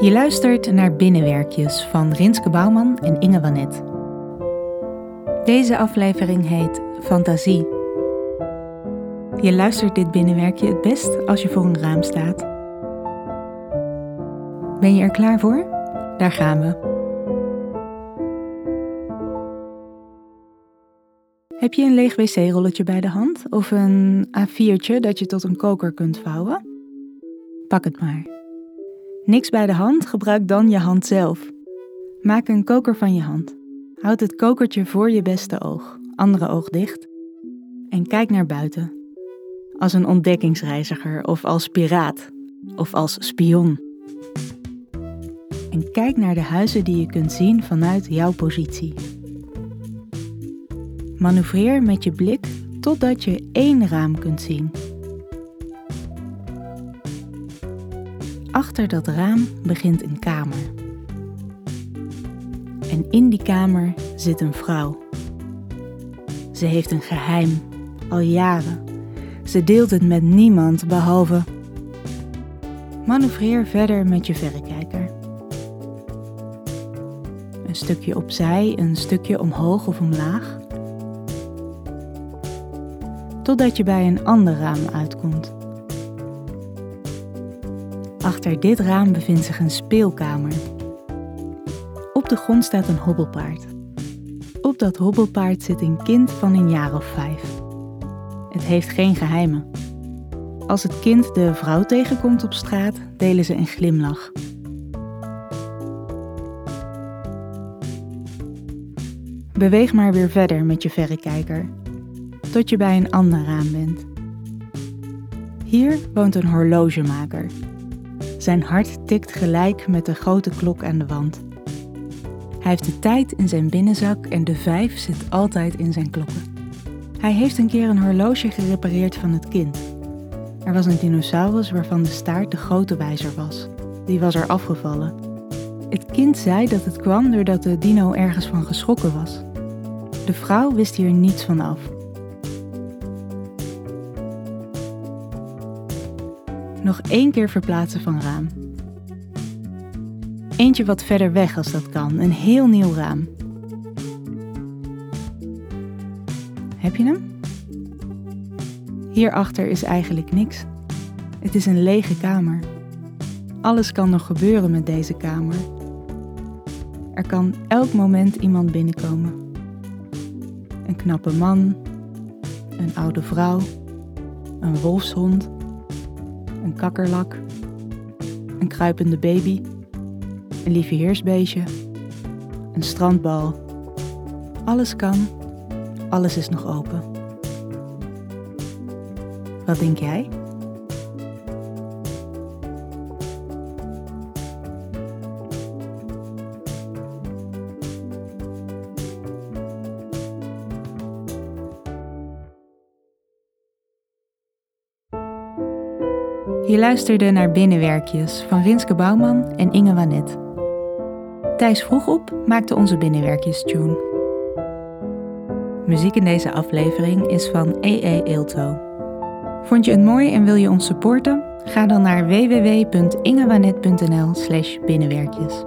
Je luistert naar Binnenwerkjes van Rinske Bouwman en Inge Wanet. Deze aflevering heet Fantasie. Je luistert dit binnenwerkje het best als je voor een raam staat. Ben je er klaar voor? Daar gaan we. Heb je een leeg wc-rolletje bij de hand of een A4'tje dat je tot een koker kunt vouwen? Pak het maar. Niks bij de hand, gebruik dan je hand zelf. Maak een koker van je hand. Houd het kokertje voor je beste oog, andere oog dicht. En kijk naar buiten. Als een ontdekkingsreiziger of als piraat of als spion. En kijk naar de huizen die je kunt zien vanuit jouw positie. Manoeuvreer met je blik totdat je één raam kunt zien. Achter dat raam begint een kamer. En in die kamer zit een vrouw. Ze heeft een geheim, al jaren. Ze deelt het met niemand behalve. Manoeuvreer verder met je verrekijker. Een stukje opzij, een stukje omhoog of omlaag. Totdat je bij een ander raam uitkomt. Achter dit raam bevindt zich een speelkamer. Op de grond staat een hobbelpaard. Op dat hobbelpaard zit een kind van een jaar of vijf. Het heeft geen geheimen. Als het kind de vrouw tegenkomt op straat, delen ze een glimlach. Beweeg maar weer verder met je verrekijker, tot je bij een ander raam bent. Hier woont een horlogemaker zijn hart tikt gelijk met de grote klok aan de wand. Hij heeft de tijd in zijn binnenzak en de vijf zit altijd in zijn klokken. Hij heeft een keer een horloge gerepareerd van het kind. Er was een dinosaurus waarvan de staart de grote wijzer was. Die was er afgevallen. Het kind zei dat het kwam doordat de dino ergens van geschrokken was. De vrouw wist hier niets van af. Nog één keer verplaatsen van raam. Eentje wat verder weg als dat kan, een heel nieuw raam. Heb je hem? Hierachter is eigenlijk niks. Het is een lege kamer. Alles kan nog gebeuren met deze kamer. Er kan elk moment iemand binnenkomen. Een knappe man, een oude vrouw, een wolfshond een kakkerlak, een kruipende baby, een lieveheersbeestje, een strandbal. Alles kan, alles is nog open. Wat denk jij? Je luisterde naar Binnenwerkjes van Rinske Bouwman en Inge Wanet. Thijs vroeg op maakte onze Binnenwerkjes-tune. Muziek in deze aflevering is van E.E. Eelto. Vond je het mooi en wil je ons supporten? Ga dan naar www.ingewanet.nl slash binnenwerkjes.